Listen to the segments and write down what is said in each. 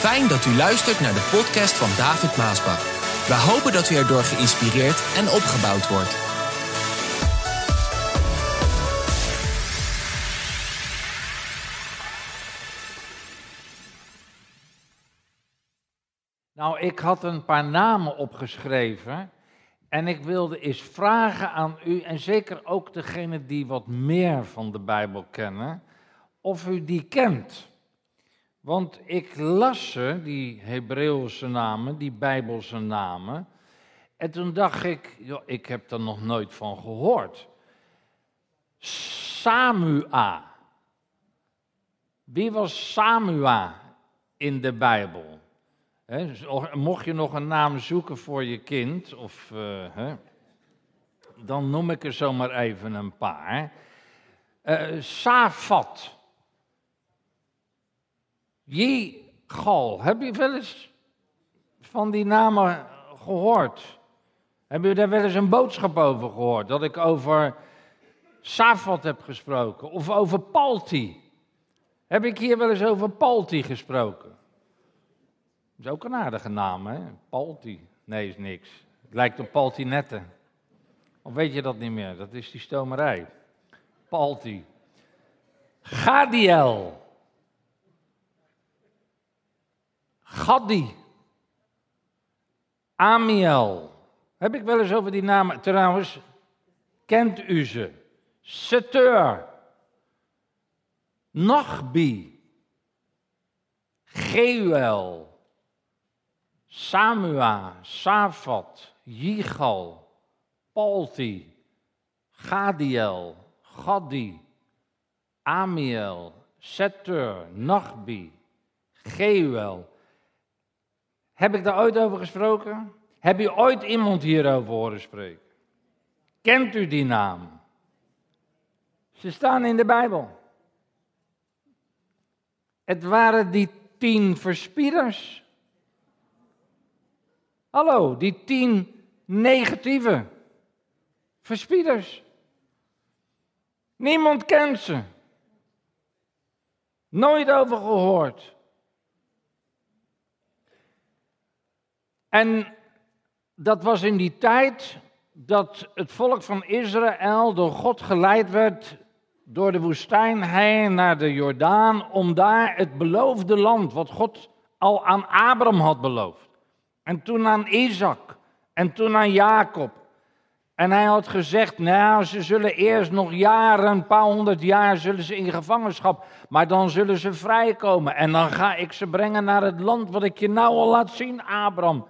Fijn dat u luistert naar de podcast van David Maasbach. We hopen dat u erdoor geïnspireerd en opgebouwd wordt. Nou, ik had een paar namen opgeschreven. En ik wilde eens vragen aan u, en zeker ook degene die wat meer van de Bijbel kennen, of u die kent. Want ik las ze, die Hebreeuwse namen, die Bijbelse namen. En toen dacht ik, joh, ik heb er nog nooit van gehoord. Samua. Wie was Samua in de Bijbel? Mocht je nog een naam zoeken voor je kind, of, uh, dan noem ik er zomaar even een paar. Uh, Safat. Jigal. Heb je wel eens van die namen gehoord? Heb je daar wel eens een boodschap over gehoord? Dat ik over Safat heb gesproken. Of over Palti. Heb ik hier wel eens over Palti gesproken? Dat is ook een aardige naam, hè? Palti. Nee, is niks. Het lijkt op Paltinette. Of weet je dat niet meer? Dat is die stomerij. Palti. Gadiel. Gadi. Amiel. Heb ik wel eens over die namen. Trouwens, kent u ze? Seteur. Nachbi. Geuel. Samua, Safat, Yigal, Palti, Gadiel, Gadi, Amiel, Setur, Nachbi, Geuel. Heb ik daar ooit over gesproken? Heb je ooit iemand hierover horen spreken? Kent u die naam? Ze staan in de Bijbel. Het waren die tien verspieders Hallo, die tien negatieve verspieders. Niemand kent ze. Nooit over gehoord. En dat was in die tijd dat het volk van Israël door God geleid werd door de woestijn heen naar de Jordaan om daar het beloofde land, wat God al aan Abraham had beloofd, en toen aan Isaac. En toen aan Jacob. En hij had gezegd, nou, ze zullen eerst nog jaren, een paar honderd jaar, zullen ze in gevangenschap. Maar dan zullen ze vrijkomen. En dan ga ik ze brengen naar het land wat ik je nou al laat zien, Abraham.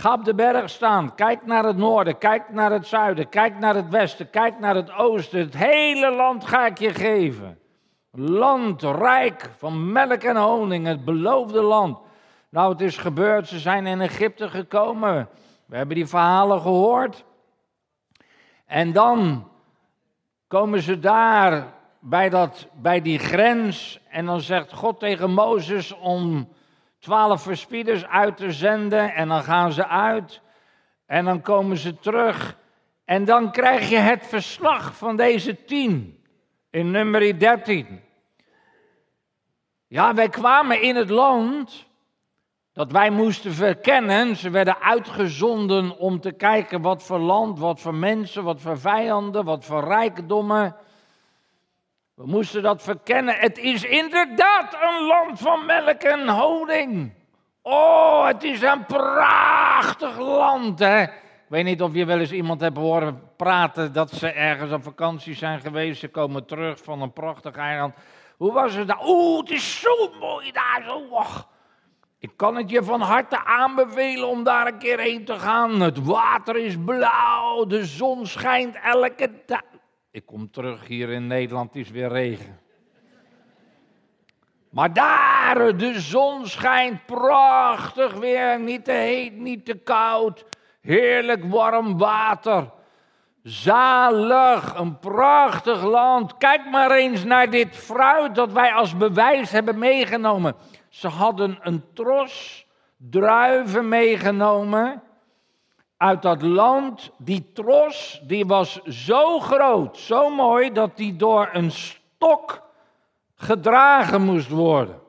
Ga op de berg staan, kijk naar het noorden, kijk naar het zuiden, kijk naar het westen, kijk naar het oosten. Het hele land ga ik je geven. Land rijk van melk en honing, het beloofde land. Nou, het is gebeurd, ze zijn in Egypte gekomen. We hebben die verhalen gehoord. En dan komen ze daar bij, dat, bij die grens. En dan zegt God tegen Mozes om twaalf verspieders uit te zenden. En dan gaan ze uit. En dan komen ze terug. En dan krijg je het verslag van deze tien. In nummer 13. Ja, wij kwamen in het land dat wij moesten verkennen. Ze werden uitgezonden om te kijken wat voor land, wat voor mensen, wat voor vijanden, wat voor rijkdommen. We moesten dat verkennen. Het is inderdaad een land van melk en honing. Oh, het is een prachtig land, hè? Ik weet niet of je wel eens iemand hebt horen praten dat ze ergens op vakantie zijn geweest. Ze komen terug van een prachtig eiland. Hoe was het daar? Oeh, het is zo mooi daar. Zo. Ik kan het je van harte aanbevelen om daar een keer heen te gaan. Het water is blauw, de zon schijnt elke dag. Ik kom terug hier in Nederland, is weer regen. Maar daar, de zon schijnt prachtig weer, niet te heet, niet te koud. Heerlijk warm water. Zalig, een prachtig land. Kijk maar eens naar dit fruit dat wij als bewijs hebben meegenomen. Ze hadden een tros druiven meegenomen uit dat land. Die tros die was zo groot, zo mooi, dat die door een stok gedragen moest worden.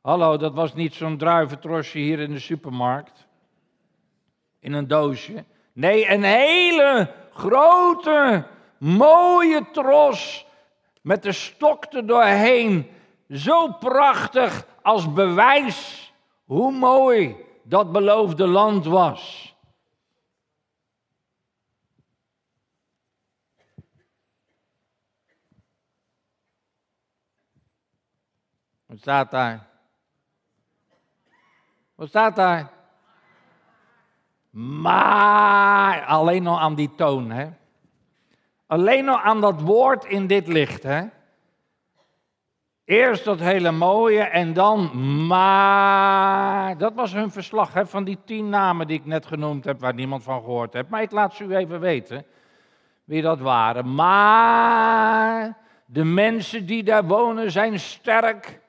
Hallo, dat was niet zo'n druiventrosje hier in de supermarkt. In een doosje. Nee, een hele grote, mooie tros met de stok er doorheen. Zo prachtig als bewijs hoe mooi dat beloofde land was. Wat staat daar? Wat staat daar? Maar, alleen nog aan die toon, hè? Alleen nog aan dat woord in dit licht, hè? Eerst dat hele mooie en dan maar. Dat was hun verslag hè, van die tien namen die ik net genoemd heb, waar niemand van gehoord heeft. Maar ik laat ze u even weten wie dat waren. Maar de mensen die daar wonen zijn sterk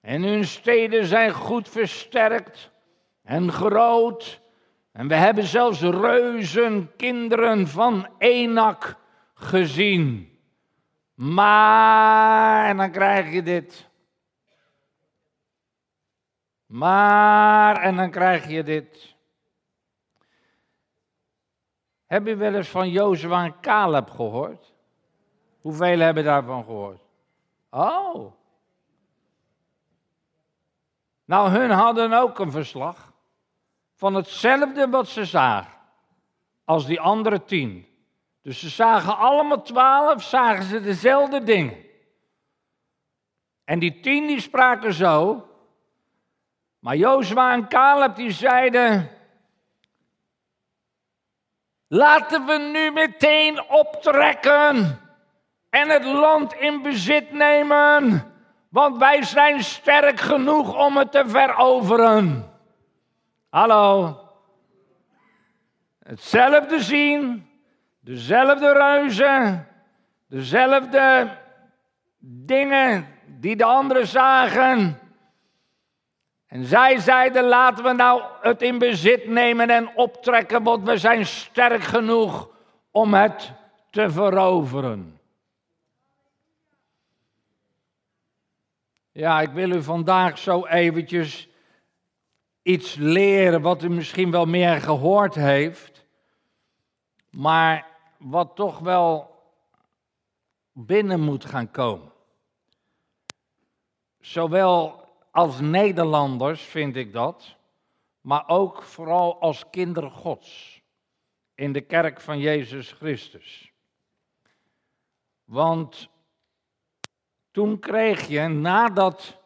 en hun steden zijn goed versterkt en groot. En we hebben zelfs reuzen, kinderen van Enak gezien. Maar, en dan krijg je dit. Maar, en dan krijg je dit. Heb je wel eens van Jozua en Caleb gehoord? Hoeveel hebben daarvan gehoord? Oh. Nou, hun hadden ook een verslag van hetzelfde wat ze zagen als die andere tien. Dus ze zagen allemaal twaalf, zagen ze dezelfde dingen. En die tien die spraken zo. Maar Jozua en Caleb die zeiden... Laten we nu meteen optrekken en het land in bezit nemen. Want wij zijn sterk genoeg om het te veroveren. Hallo. Hetzelfde zien, dezelfde reuzen, dezelfde dingen die de anderen zagen. En zij zeiden: laten we nou het in bezit nemen en optrekken, want we zijn sterk genoeg om het te veroveren. Ja, ik wil u vandaag zo eventjes iets leren wat u misschien wel meer gehoord heeft, maar wat toch wel binnen moet gaan komen. Zowel als Nederlanders vind ik dat, maar ook vooral als kinderen Gods in de kerk van Jezus Christus. Want toen kreeg je, nadat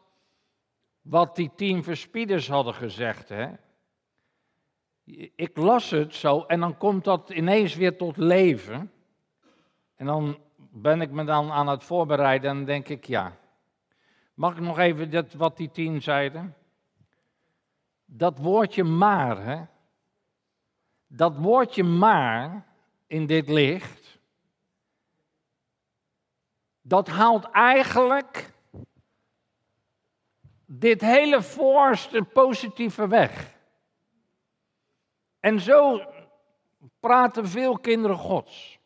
wat die tien verspieders hadden gezegd, hè, ik las het zo en dan komt dat ineens weer tot leven. En dan ben ik me dan aan het voorbereiden en denk ik, ja. Mag ik nog even dat, wat die tien zeiden? Dat woordje maar, hè? Dat woordje maar in dit licht, dat haalt eigenlijk dit hele voorste positieve weg. En zo praten veel kinderen Gods.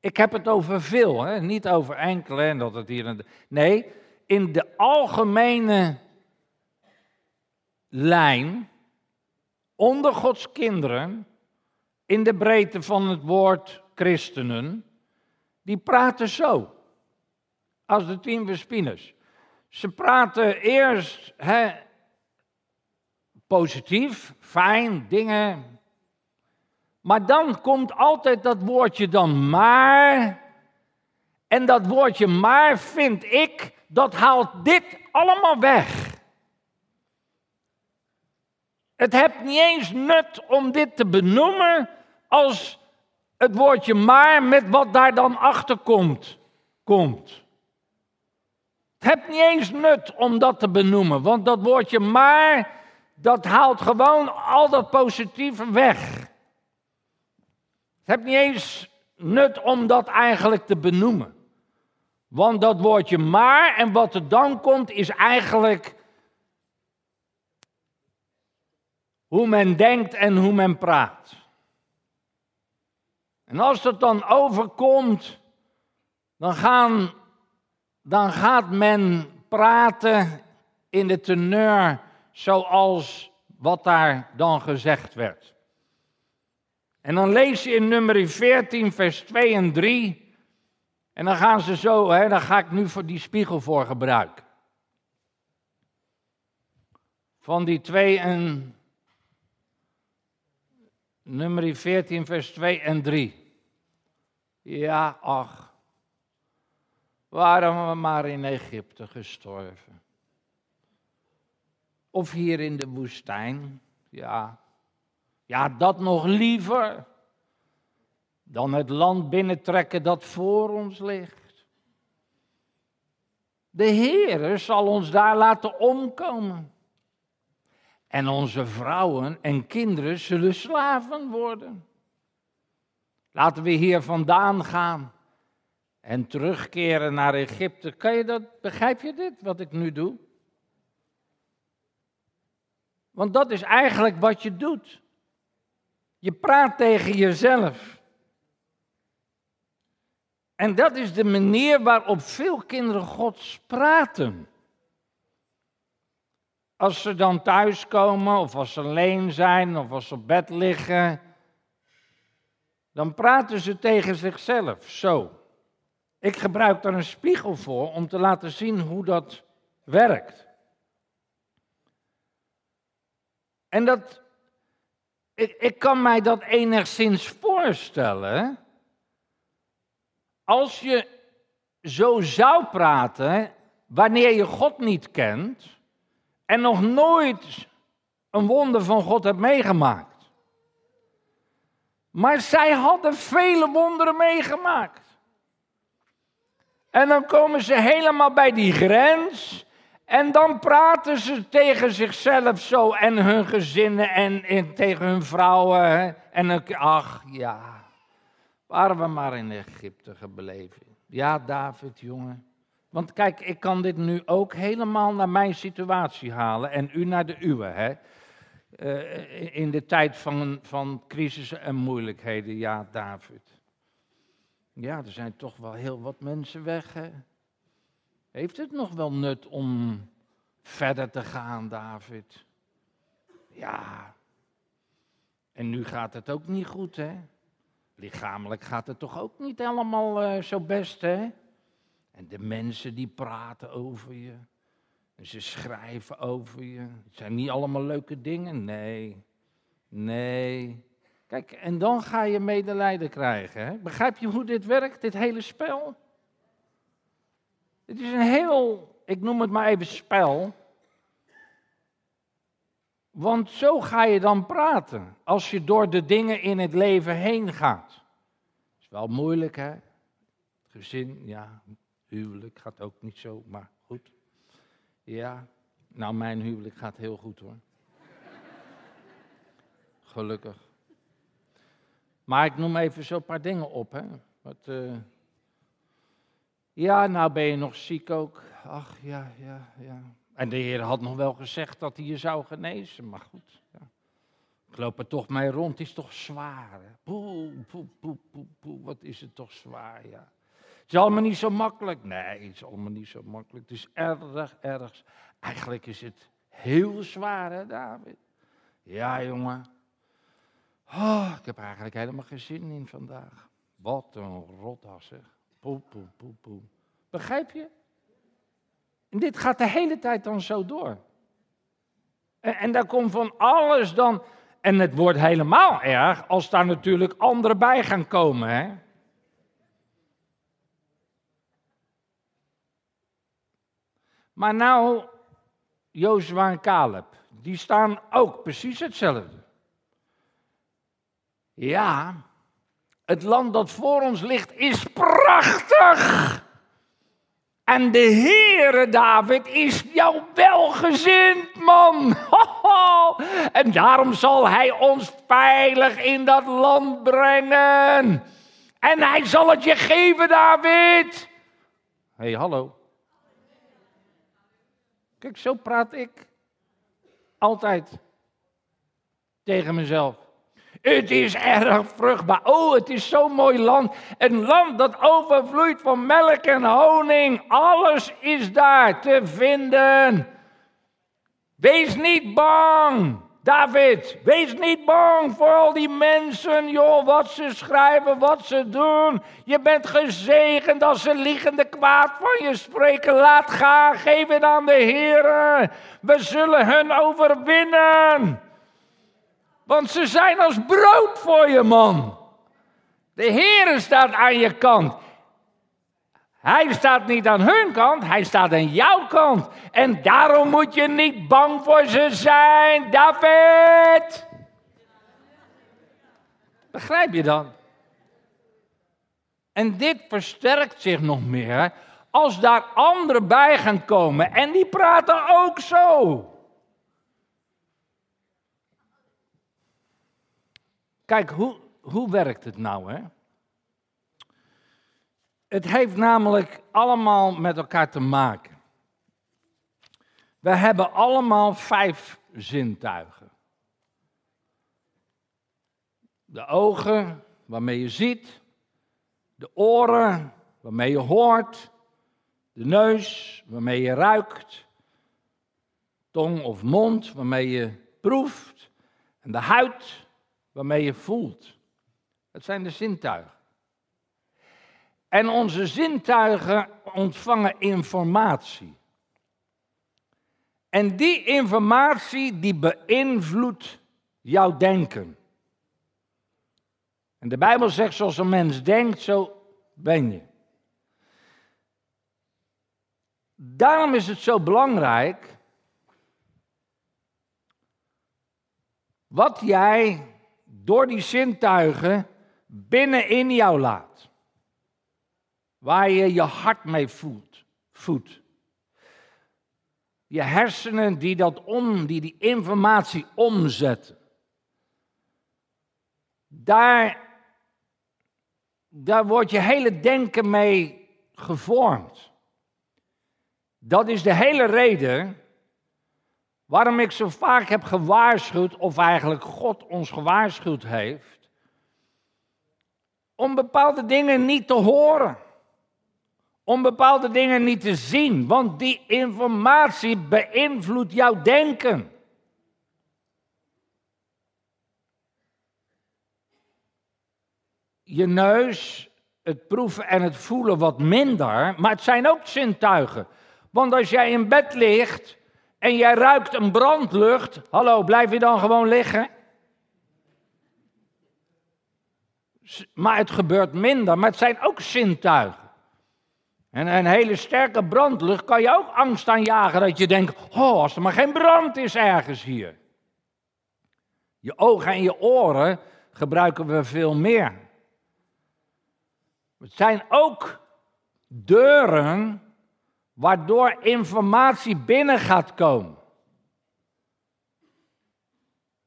Ik heb het over veel, hè? niet over enkele en dat het hier. En nee, in de algemene lijn, onder Gods kinderen, in de breedte van het woord christenen, die praten zo als de tien verspinners. Ze praten eerst positief, fijn, dingen. Maar dan komt altijd dat woordje dan maar. En dat woordje maar vind ik, dat haalt dit allemaal weg. Het heeft niet eens nut om dit te benoemen als het woordje maar met wat daar dan achter komt. komt. Het heeft niet eens nut om dat te benoemen, want dat woordje maar, dat haalt gewoon al dat positieve weg. Het heeft niet eens nut om dat eigenlijk te benoemen. Want dat woordje maar en wat er dan komt is eigenlijk hoe men denkt en hoe men praat. En als dat dan overkomt, dan gaan dan gaat men praten in de teneur zoals wat daar dan gezegd werd. En dan lees je in nummer 14, vers 2 en 3. En dan gaan ze zo, hè, dan ga ik nu voor die spiegel voor gebruiken. Van die 2 en. Nummer 14, vers 2 en 3. Ja, ach. Waren we maar in Egypte gestorven. Of hier in de woestijn. Ja, ja, dat nog liever dan het land binnentrekken dat voor ons ligt. De Heere zal ons daar laten omkomen. En onze vrouwen en kinderen zullen slaven worden. Laten we hier vandaan gaan en terugkeren naar Egypte. Kan je dat, begrijp je dit, wat ik nu doe? Want dat is eigenlijk wat je doet. Je praat tegen jezelf. En dat is de manier waarop veel kinderen Gods praten. Als ze dan thuiskomen, of als ze alleen zijn, of als ze op bed liggen, dan praten ze tegen zichzelf zo. Ik gebruik daar een spiegel voor om te laten zien hoe dat werkt. En dat ik, ik kan mij dat enigszins voorstellen. Als je zo zou praten wanneer je God niet kent en nog nooit een wonder van God hebt meegemaakt. Maar zij hadden vele wonderen meegemaakt. En dan komen ze helemaal bij die grens. En dan praten ze tegen zichzelf zo en hun gezinnen en, en tegen hun vrouwen. En dan, ach ja, waren we maar in Egypte gebleven. Ja, David, jongen. Want kijk, ik kan dit nu ook helemaal naar mijn situatie halen en u naar de uwe. Hè? Uh, in de tijd van, van crisissen en moeilijkheden, ja, David. Ja, er zijn toch wel heel wat mensen weg, hè? Heeft het nog wel nut om verder te gaan, David? Ja. En nu gaat het ook niet goed, hè? Lichamelijk gaat het toch ook niet helemaal uh, zo best, hè? En de mensen die praten over je. En ze schrijven over je. Het zijn niet allemaal leuke dingen. Nee. Nee. Kijk, en dan ga je medelijden krijgen. Hè? Begrijp je hoe dit werkt, dit hele spel? Het is een heel, ik noem het maar even spel. Want zo ga je dan praten als je door de dingen in het leven heen gaat. Het is wel moeilijk, hè? Gezin, ja, huwelijk gaat ook niet zo, maar goed. Ja, nou, mijn huwelijk gaat heel goed hoor. Gelukkig. Maar ik noem even zo'n paar dingen op, hè. Wat, uh, ja, nou ben je nog ziek ook. Ach, ja, ja, ja. En de Heer had nog wel gezegd dat hij je zou genezen, maar goed. Ja. Ik loop er toch mee rond, het is toch zwaar. Poe, poe, poe, poe, poe, wat is het toch zwaar, ja. Het is allemaal niet zo makkelijk. Nee, het is allemaal niet zo makkelijk. Het is erg, erg. Eigenlijk is het heel zwaar, hè, David? Ja, jongen. Oh, ik heb eigenlijk helemaal geen zin in vandaag. Wat een rotas, zeg. Poe, poe, poe, poe. Begrijp je? En dit gaat de hele tijd dan zo door. En, en daar komt van alles dan. En het wordt helemaal erg als daar natuurlijk anderen bij gaan komen. Hè? Maar nou, Jozua en Caleb, die staan ook precies hetzelfde. Ja, het land dat voor ons ligt is prachtig. En de Heere David is jou welgezind, man. En daarom zal hij ons veilig in dat land brengen. En hij zal het je geven, David. Hé, hey, hallo. Kijk, zo praat ik. Altijd. Tegen mezelf. Het is erg vruchtbaar. Oh, het is zo'n mooi land. Een land dat overvloeit van melk en honing. Alles is daar te vinden. Wees niet bang. David, wees niet bang voor al die mensen, joh, wat ze schrijven, wat ze doen. Je bent gezegend als ze liegende kwaad van je spreken. Laat gaan, geef het aan de Heer. We zullen hun overwinnen. Want ze zijn als brood voor je, man. De Heer staat aan je kant. Hij staat niet aan hun kant, hij staat aan jouw kant. En daarom moet je niet bang voor ze zijn, David. Begrijp je dan? En dit versterkt zich nog meer als daar anderen bij gaan komen en die praten ook zo. Kijk, hoe, hoe werkt het nou, hè? Het heeft namelijk allemaal met elkaar te maken. We hebben allemaal vijf zintuigen. De ogen, waarmee je ziet. De oren, waarmee je hoort. De neus, waarmee je ruikt. Tong of mond, waarmee je proeft. En de huid, waarmee je voelt. Dat zijn de zintuigen. En onze zintuigen ontvangen informatie. En die informatie die beïnvloedt jouw denken. En de Bijbel zegt, zoals een mens denkt, zo ben je. Daarom is het zo belangrijk wat jij door die zintuigen binnenin jou laat. Waar je je hart mee voelt, voedt. Je hersenen die, dat om, die die informatie omzetten. Daar, daar wordt je hele denken mee gevormd. Dat is de hele reden waarom ik zo vaak heb gewaarschuwd, of eigenlijk God ons gewaarschuwd heeft, om bepaalde dingen niet te horen om bepaalde dingen niet te zien, want die informatie beïnvloedt jouw denken. Je neus, het proeven en het voelen wat minder, maar het zijn ook zintuigen. Want als jij in bed ligt en jij ruikt een brandlucht, hallo, blijf je dan gewoon liggen? Maar het gebeurt minder, maar het zijn ook zintuigen. En een hele sterke brandlucht kan je ook angst aanjagen dat je denkt, oh, als er maar geen brand is ergens hier. Je ogen en je oren gebruiken we veel meer. Het zijn ook deuren waardoor informatie binnen gaat komen.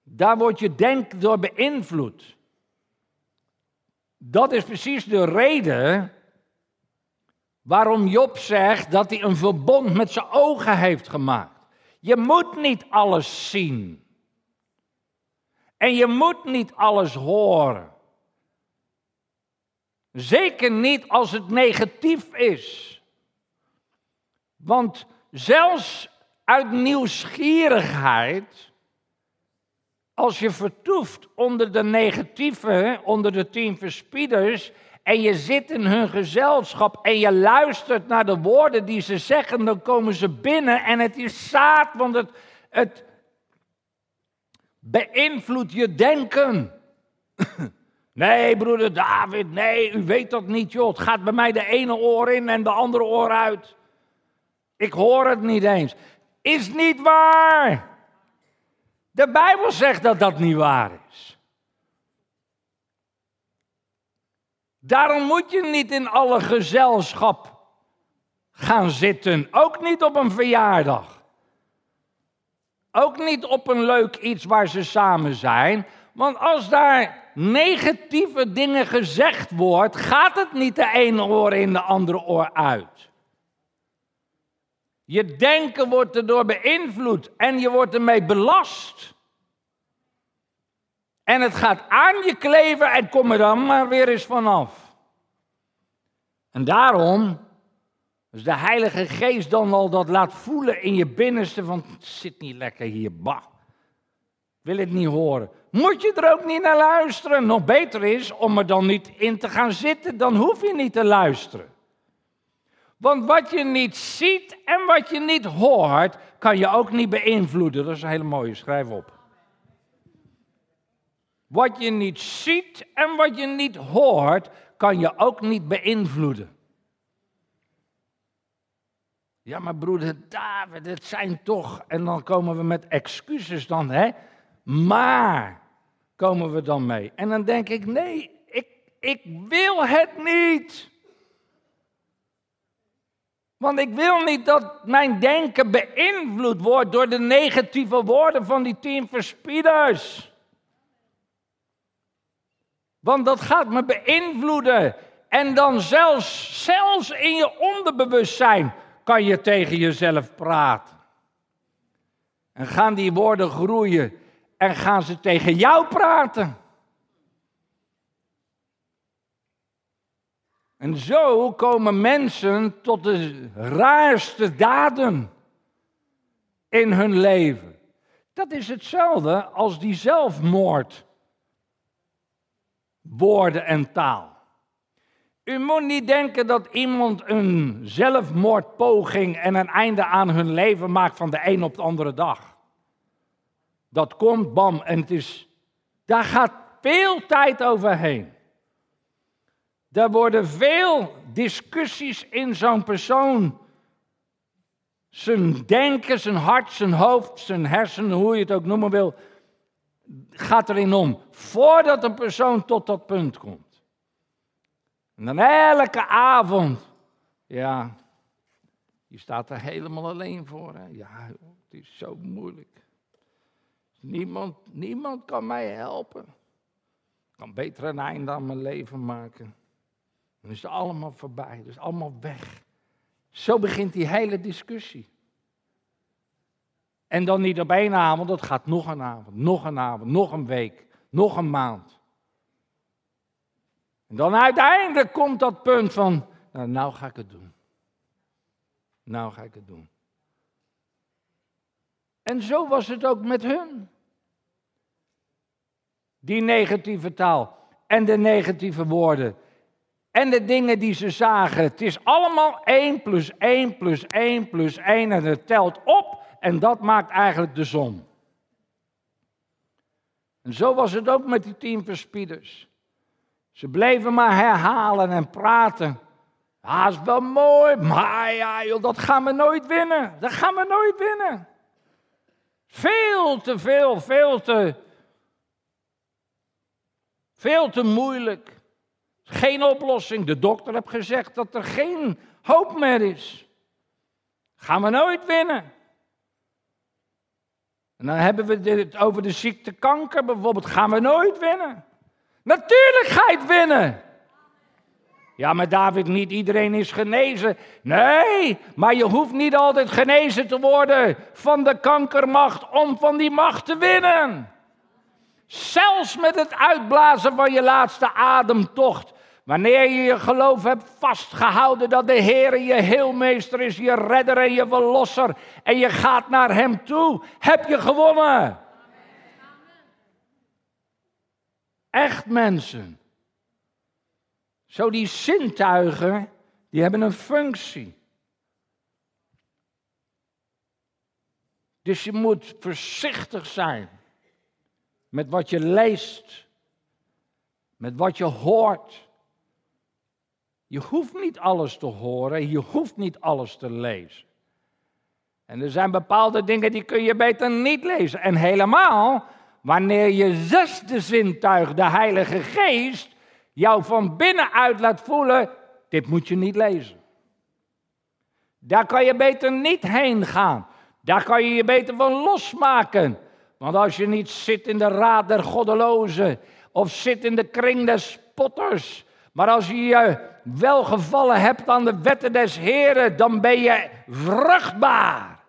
Daar wordt je denken door beïnvloed. Dat is precies de reden Waarom Job zegt dat hij een verbond met zijn ogen heeft gemaakt. Je moet niet alles zien. En je moet niet alles horen. Zeker niet als het negatief is. Want zelfs uit nieuwsgierigheid, als je vertoeft onder de negatieve, onder de tien verspieders, en je zit in hun gezelschap en je luistert naar de woorden die ze zeggen, dan komen ze binnen en het is zaad, want het, het beïnvloedt je denken. Nee, broeder David, nee, u weet dat niet, joh. Het gaat bij mij de ene oor in en de andere oor uit. Ik hoor het niet eens. Is niet waar. De Bijbel zegt dat dat niet waar is. Daarom moet je niet in alle gezelschap gaan zitten. Ook niet op een verjaardag. Ook niet op een leuk iets waar ze samen zijn. Want als daar negatieve dingen gezegd wordt, gaat het niet de ene oor in de andere oor uit. Je denken wordt erdoor beïnvloed en je wordt ermee belast. En het gaat aan je kleven en kom er dan maar weer eens vanaf. En daarom Als de Heilige Geest dan al dat laat voelen in je binnenste van, het zit niet lekker hier, bah. Wil het niet horen. Moet je er ook niet naar luisteren. Nog beter is om er dan niet in te gaan zitten, dan hoef je niet te luisteren. Want wat je niet ziet en wat je niet hoort, kan je ook niet beïnvloeden. Dat is een hele mooie, schrijf op. Wat je niet ziet en wat je niet hoort, kan je ook niet beïnvloeden. Ja, maar broeder David, het zijn toch. En dan komen we met excuses dan, hè? Maar komen we dan mee. En dan denk ik, nee, ik, ik wil het niet. Want ik wil niet dat mijn denken beïnvloed wordt door de negatieve woorden van die tien verspieders. Want dat gaat me beïnvloeden. En dan zelfs, zelfs in je onderbewustzijn kan je tegen jezelf praten. En gaan die woorden groeien en gaan ze tegen jou praten. En zo komen mensen tot de raarste daden in hun leven. Dat is hetzelfde als die zelfmoord. Woorden en taal. U moet niet denken dat iemand een zelfmoordpoging en een einde aan hun leven maakt van de een op de andere dag. Dat komt, bam, en het is, daar gaat veel tijd overheen. Daar worden veel discussies in zo'n persoon. Zijn denken, zijn hart, zijn hoofd, zijn hersenen, hoe je het ook noemen wil, gaat erin om. Voordat een persoon tot dat punt komt. En dan elke avond, ja, je staat er helemaal alleen voor. Hè? Ja, het is zo moeilijk. Niemand, niemand kan mij helpen. Ik kan beter een einde aan mijn leven maken. Dan is het allemaal voorbij, dus allemaal weg. Zo begint die hele discussie. En dan niet op één avond, dat gaat nog een avond, nog een avond, nog een week, nog een maand. En dan uiteindelijk komt dat punt van, nou, nou ga ik het doen. Nou ga ik het doen. En zo was het ook met hun. Die negatieve taal en de negatieve woorden en de dingen die ze zagen. Het is allemaal 1 plus 1 plus 1 plus 1 en het telt op en dat maakt eigenlijk de som. En zo was het ook met die tien verspieders. Ze bleven maar herhalen en praten. Ja, is wel mooi, maar ja, joh, dat gaan we nooit winnen. Dat gaan we nooit winnen. Veel te veel, veel te. Veel te moeilijk. Geen oplossing. De dokter heeft gezegd dat er geen hoop meer is. Gaan we nooit winnen. En dan hebben we het over de ziekte kanker bijvoorbeeld. Gaan we nooit winnen. Natuurlijk ga je het winnen. Ja, maar David, niet iedereen is genezen. Nee, maar je hoeft niet altijd genezen te worden van de kankermacht om van die macht te winnen. Zelfs met het uitblazen van je laatste ademtocht Wanneer je je geloof hebt vastgehouden dat de Heer je heelmeester is, je redder en je verlosser, en je gaat naar Hem toe, heb je gewonnen. Echt mensen. Zo die zintuigen, die hebben een functie. Dus je moet voorzichtig zijn met wat je leest, met wat je hoort. Je hoeft niet alles te horen, je hoeft niet alles te lezen. En er zijn bepaalde dingen die kun je beter niet lezen. En helemaal wanneer je zesde zintuig, de Heilige Geest, jou van binnenuit laat voelen, dit moet je niet lezen. Daar kan je beter niet heen gaan. Daar kan je je beter van losmaken. Want als je niet zit in de raad der goddelozen of zit in de kring des spotters, maar als je je welgevallen hebt aan de wetten des Heren, dan ben je vruchtbaar.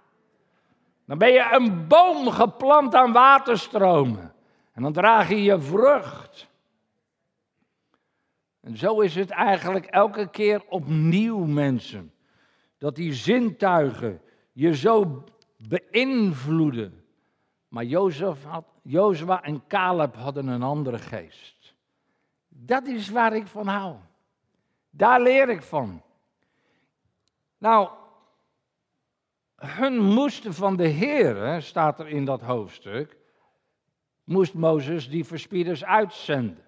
Dan ben je een boom geplant aan waterstromen. En dan draag je je vrucht. En zo is het eigenlijk elke keer opnieuw, mensen. dat die zintuigen je zo beïnvloeden. Maar Jozef had, Jozua en Caleb hadden een andere geest. Dat is waar ik van hou. Daar leer ik van. Nou, hun moesten van de Heer, staat er in dat hoofdstuk, moest Mozes die verspieders uitzenden.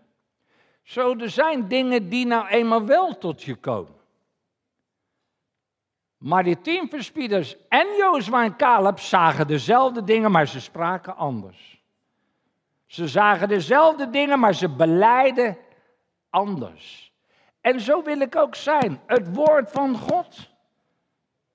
Zo, er zijn dingen die nou eenmaal wel tot je komen. Maar die tien verspieders en Jozua en Caleb zagen dezelfde dingen, maar ze spraken anders. Ze zagen dezelfde dingen, maar ze beleiden anders. En zo wil ik ook zijn. Het woord van God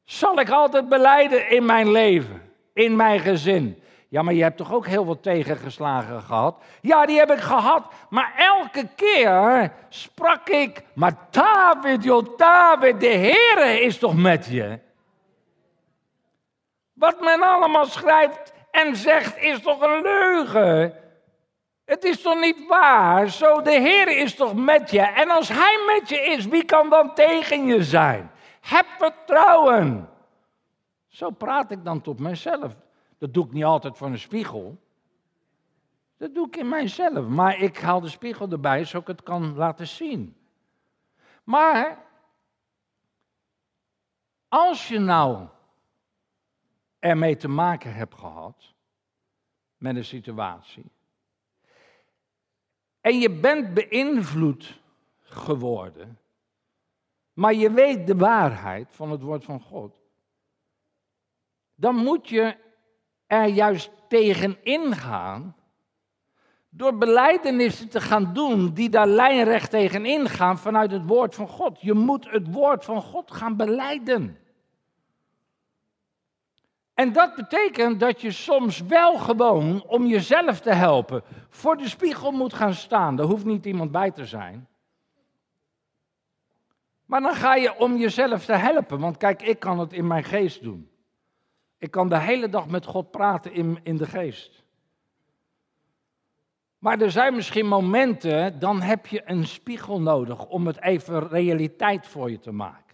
zal ik altijd beleiden in mijn leven, in mijn gezin. Ja, maar je hebt toch ook heel veel tegengeslagen gehad? Ja, die heb ik gehad. Maar elke keer sprak ik, maar David, joh, David, de Heere is toch met je? Wat men allemaal schrijft en zegt is toch een leugen? Het is toch niet waar? Zo, de Heer is toch met je? En als Hij met je is, wie kan dan tegen je zijn? Heb vertrouwen. Zo praat ik dan tot mezelf. Dat doe ik niet altijd voor een spiegel. Dat doe ik in mijzelf. Maar ik haal de spiegel erbij zodat ik het kan laten zien. Maar als je nou ermee te maken hebt gehad met een situatie. En je bent beïnvloed geworden. Maar je weet de waarheid van het woord van God. Dan moet je er juist tegen ingaan. Door beleidenissen te gaan doen die daar lijnrecht tegen ingaan vanuit het woord van God. Je moet het woord van God gaan beleiden. En dat betekent dat je soms wel gewoon om jezelf te helpen voor de spiegel moet gaan staan. Er hoeft niet iemand bij te zijn. Maar dan ga je om jezelf te helpen. Want kijk, ik kan het in mijn geest doen. Ik kan de hele dag met God praten in, in de geest. Maar er zijn misschien momenten, dan heb je een spiegel nodig om het even realiteit voor je te maken.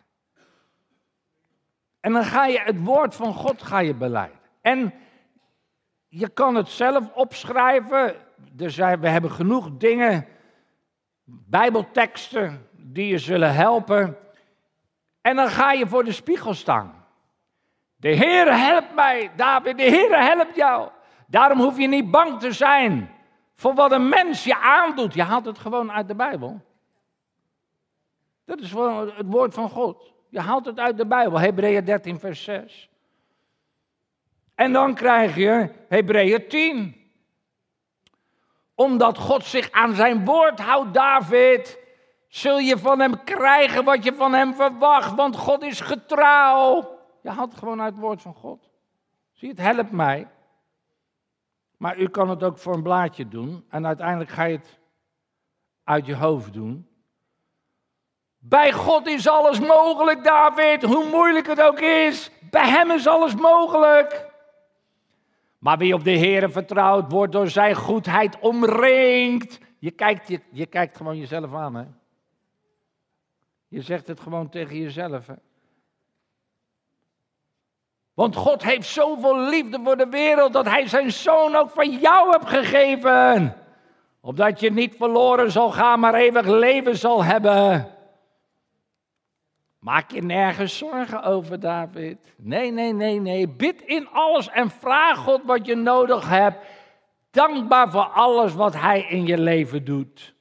En dan ga je het woord van God ga je beleiden. En je kan het zelf opschrijven. We hebben genoeg dingen, bijbelteksten, die je zullen helpen. En dan ga je voor de spiegel staan. De Heer helpt mij, David, de Heer helpt jou. Daarom hoef je niet bang te zijn voor wat een mens je aandoet. Je haalt het gewoon uit de Bijbel. Dat is het woord van God. Je haalt het uit de Bijbel, Hebreeën 13, vers 6. En dan krijg je Hebreeën 10. Omdat God zich aan zijn woord houdt, David, zul je van hem krijgen wat je van hem verwacht, want God is getrouw. Je haalt gewoon uit het woord van God. Zie, het helpt mij. Maar u kan het ook voor een blaadje doen en uiteindelijk ga je het uit je hoofd doen. Bij God is alles mogelijk, David, hoe moeilijk het ook is. Bij Hem is alles mogelijk. Maar wie op de Heer vertrouwt, wordt door Zijn goedheid omringd. Je kijkt, je, je kijkt gewoon jezelf aan, hè. Je zegt het gewoon tegen jezelf, hè. Want God heeft zoveel liefde voor de wereld dat Hij zijn zoon ook voor jou hebt gegeven. Opdat je niet verloren zal gaan, maar eeuwig leven zal hebben. Maak je nergens zorgen over, David. Nee, nee, nee, nee. Bid in alles en vraag God wat je nodig hebt. Dankbaar voor alles wat Hij in je leven doet.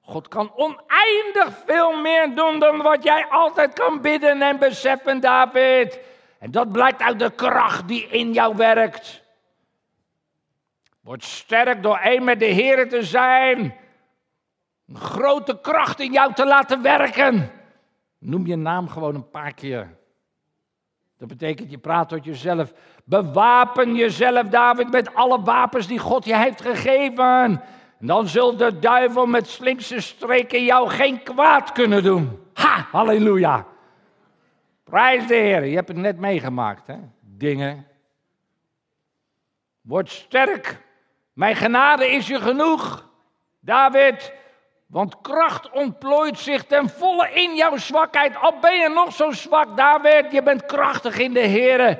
God kan oneindig veel meer doen dan wat jij altijd kan bidden en beseffen, David. En dat blijkt uit de kracht die in jou werkt. Word sterk door één met de Heer te zijn. Een grote kracht in jou te laten werken. Noem je naam gewoon een paar keer. Dat betekent, je praat tot jezelf. Bewapen jezelf, David, met alle wapens die God je heeft gegeven. En dan zult de duivel met slinkse streken jou geen kwaad kunnen doen. Ha, halleluja. Prijs de Heer, je hebt het net meegemaakt, hè? Dingen. Word sterk. Mijn genade is je genoeg. David, Want kracht ontplooit zich ten volle in jouw zwakheid. Al ben je nog zo zwak, David, je bent krachtig in de Heer.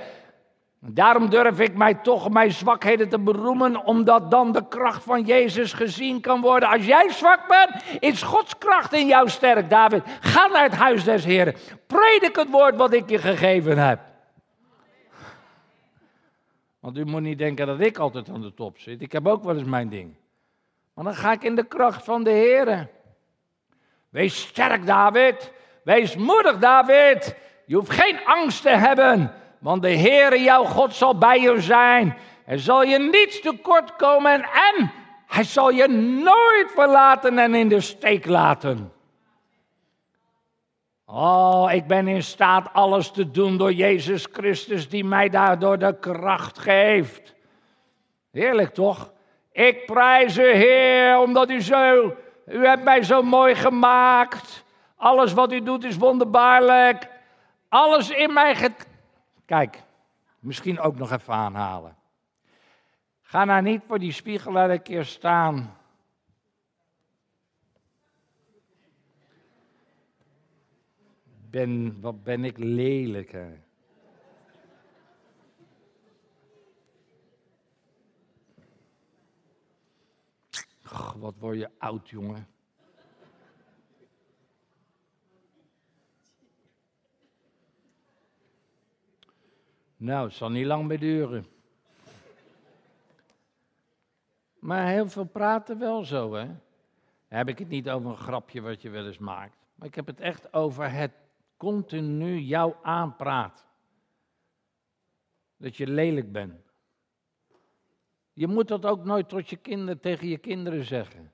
Daarom durf ik mij toch mijn zwakheden te beroemen, omdat dan de kracht van Jezus gezien kan worden. Als jij zwak bent, is Gods kracht in jou sterk, David. Ga naar het huis des Heren. Predik het woord wat ik je gegeven heb. Want u moet niet denken dat ik altijd aan de top zit. Ik heb ook wel eens mijn ding. Maar dan ga ik in de kracht van de Heer. Wees sterk, David. Wees moedig, David. Je hoeft geen angst te hebben. Want de Heere jouw God zal bij je zijn. Er zal je niets tekort komen en hij zal je nooit verlaten en in de steek laten. Oh, ik ben in staat alles te doen door Jezus Christus die mij daardoor de kracht geeft. Heerlijk toch? Ik prijs u Heer omdat u zo, u hebt mij zo mooi gemaakt. Alles wat u doet is wonderbaarlijk. Alles in mij Kijk, misschien ook nog even aanhalen. Ga nou niet voor die spiegel een keer staan. Ben, wat ben ik lelijk, hè? Wat word je oud, jongen. Nou, het zal niet lang meer duren. Maar heel veel praten wel zo, hè? Heb ik het niet over een grapje wat je wel eens maakt. Maar ik heb het echt over het continu jou aanpraat. Dat je lelijk bent. Je moet dat ook nooit tot je kinderen, tegen je kinderen zeggen.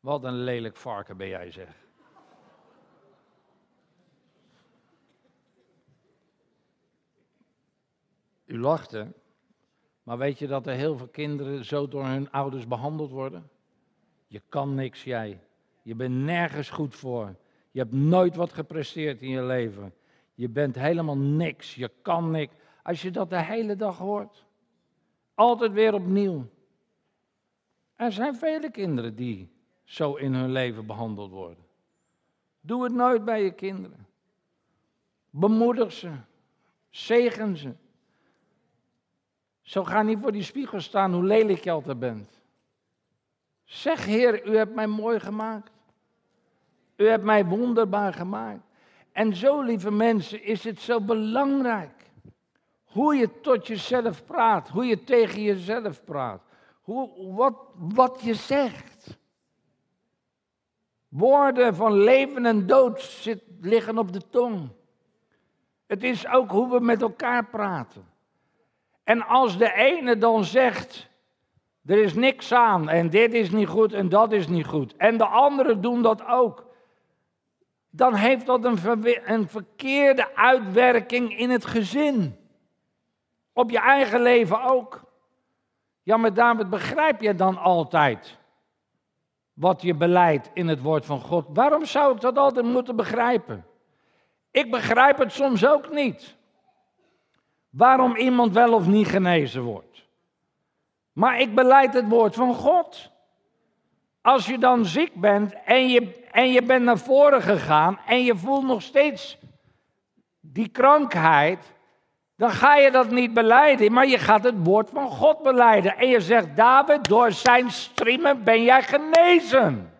Wat een lelijk varken ben jij, zeg. U lachte, maar weet je dat er heel veel kinderen zo door hun ouders behandeld worden? Je kan niks, jij. Je bent nergens goed voor. Je hebt nooit wat gepresteerd in je leven. Je bent helemaal niks. Je kan niks. Als je dat de hele dag hoort, altijd weer opnieuw. Er zijn vele kinderen die zo in hun leven behandeld worden. Doe het nooit bij je kinderen. Bemoedig ze. Zegen ze. Zo ga niet voor die spiegel staan hoe lelijk je altijd bent. Zeg, Heer, u hebt mij mooi gemaakt. U hebt mij wonderbaar gemaakt. En zo, lieve mensen, is het zo belangrijk hoe je tot jezelf praat, hoe je tegen jezelf praat, hoe, wat, wat je zegt. Woorden van leven en dood zit, liggen op de tong. Het is ook hoe we met elkaar praten. En als de ene dan zegt, er is niks aan en dit is niet goed en dat is niet goed, en de anderen doen dat ook, dan heeft dat een, een verkeerde uitwerking in het gezin. Op je eigen leven ook. Ja, maar David, begrijp je dan altijd wat je beleidt in het woord van God? Waarom zou ik dat altijd moeten begrijpen? Ik begrijp het soms ook niet waarom iemand wel of niet genezen wordt. Maar ik beleid het woord van God. Als je dan ziek bent en je, en je bent naar voren gegaan en je voelt nog steeds die krankheid, dan ga je dat niet beleiden, maar je gaat het woord van God beleiden. En je zegt, David, door zijn striemen ben jij genezen.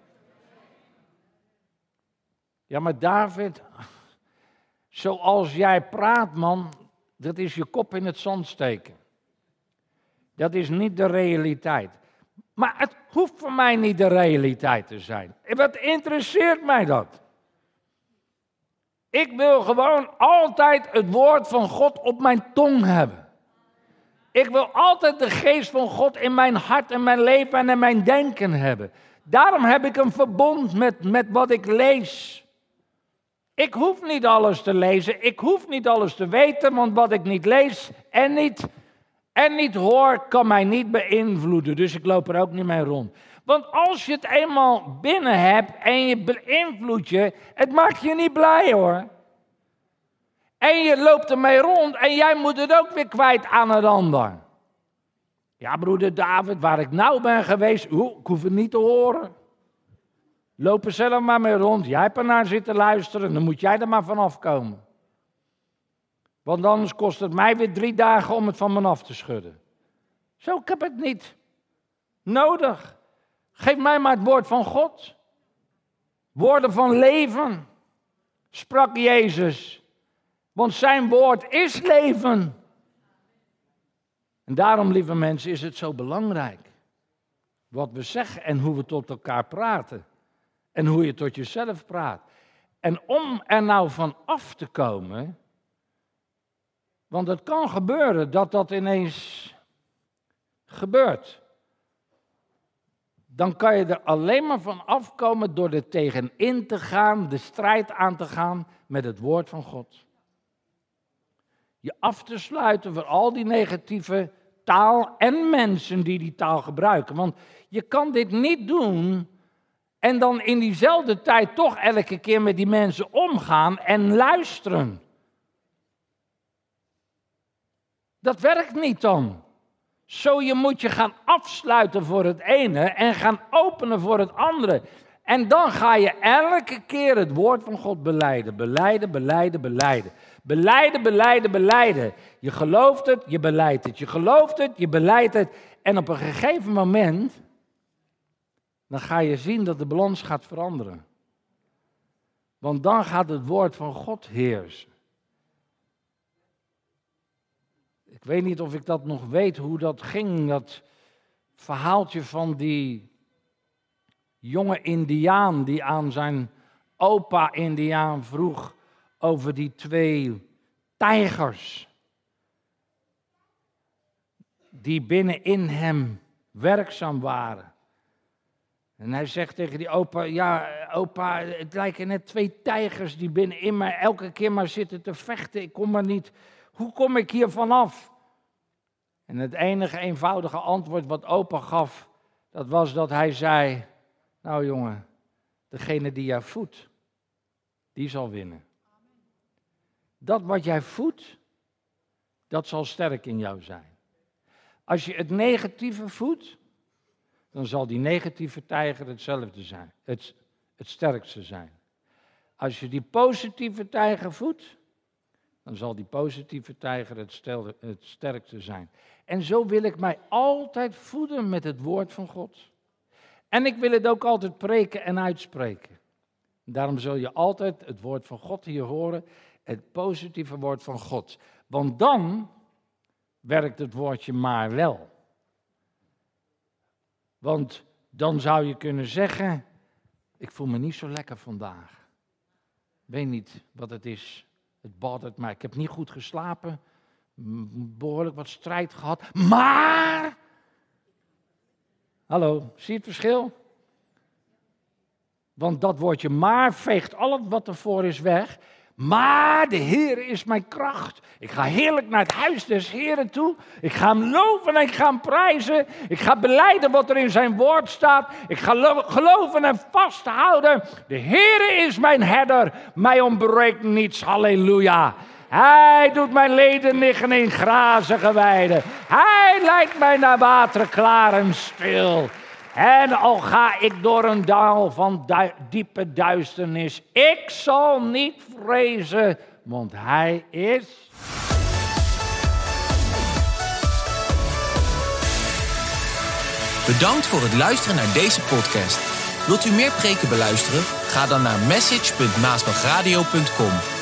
Ja, maar David, zoals jij praat, man, dat is je kop in het zand steken. Dat is niet de realiteit. Maar het hoeft voor mij niet de realiteit te zijn. Wat interesseert mij dat? Ik wil gewoon altijd het woord van God op mijn tong hebben. Ik wil altijd de geest van God in mijn hart en mijn leven en in mijn denken hebben. Daarom heb ik een verbond met, met wat ik lees. Ik hoef niet alles te lezen, ik hoef niet alles te weten, want wat ik niet lees en niet, en niet hoor, kan mij niet beïnvloeden. Dus ik loop er ook niet mee rond. Want als je het eenmaal binnen hebt en je beïnvloedt je, het maakt je niet blij hoor. En je loopt ermee rond en jij moet het ook weer kwijt aan een ander. Ja, broeder David, waar ik nou ben geweest, ik hoef het niet te horen. Loop er zelf maar mee rond. Jij hebt ernaar zitten luisteren, dan moet jij er maar vanaf komen. Want anders kost het mij weer drie dagen om het van me af te schudden. Zo, ik heb het niet nodig. Geef mij maar het woord van God. Woorden van leven, sprak Jezus. Want zijn woord is leven. En daarom, lieve mensen, is het zo belangrijk. Wat we zeggen en hoe we tot elkaar praten. En hoe je tot jezelf praat. En om er nou van af te komen. Want het kan gebeuren dat dat ineens gebeurt. Dan kan je er alleen maar van afkomen door er tegenin te gaan, de strijd aan te gaan met het woord van God. Je af te sluiten voor al die negatieve taal en mensen die die taal gebruiken. Want je kan dit niet doen en dan in diezelfde tijd toch elke keer met die mensen omgaan en luisteren. Dat werkt niet dan. Zo je moet je gaan afsluiten voor het ene en gaan openen voor het andere. En dan ga je elke keer het woord van God beleiden. Beleiden, beleiden, beleiden. Beleiden, beleiden, beleiden. Je gelooft het, je beleidt het. Je gelooft het, je beleidt het. En op een gegeven moment, dan ga je zien dat de balans gaat veranderen. Want dan gaat het woord van God heersen. Ik weet niet of ik dat nog weet, hoe dat ging, dat verhaaltje van die jonge Indiaan die aan zijn opa-Indiaan vroeg over die twee tijgers die binnenin hem werkzaam waren. En hij zegt tegen die opa, ja opa, het lijken net twee tijgers die binnenin mij elke keer maar zitten te vechten. Ik kom maar niet, hoe kom ik hier vanaf? En het enige eenvoudige antwoord wat opa gaf, dat was dat hij zei, nou jongen, degene die jou voedt, die zal winnen. Dat wat jij voedt, dat zal sterk in jou zijn. Als je het negatieve voedt, dan zal die negatieve tijger hetzelfde zijn, het, het sterkste zijn. Als je die positieve tijger voedt, dan zal die positieve tijger het, het sterkste zijn. En zo wil ik mij altijd voeden met het woord van God. En ik wil het ook altijd preken en uitspreken. Daarom zul je altijd het woord van God hier horen, het positieve woord van God. Want dan werkt het woordje maar wel. Want dan zou je kunnen zeggen, ik voel me niet zo lekker vandaag. Weet niet wat het is. Het bothert mij. Ik heb niet goed geslapen. Behoorlijk wat strijd gehad. Maar. Hallo, zie je het verschil? Want dat woordje maar veegt al wat ervoor is weg. Maar de Heer is mijn kracht. Ik ga heerlijk naar het huis des Heeren toe. Ik ga hem loven en ik ga hem prijzen. Ik ga beleiden wat er in zijn woord staat. Ik ga geloven en vasthouden. De Heer is mijn herder. Mij ontbreekt niets. Halleluja. Hij doet mijn leden liggen in grazige weiden. Hij leidt mij naar wateren klaar en stil. En al ga ik door een dal van diepe duisternis, ik zal niet vrezen, want Hij is. Bedankt voor het luisteren naar deze podcast. Wilt u meer preken beluisteren? Ga dan naar message.maasbachradio.com.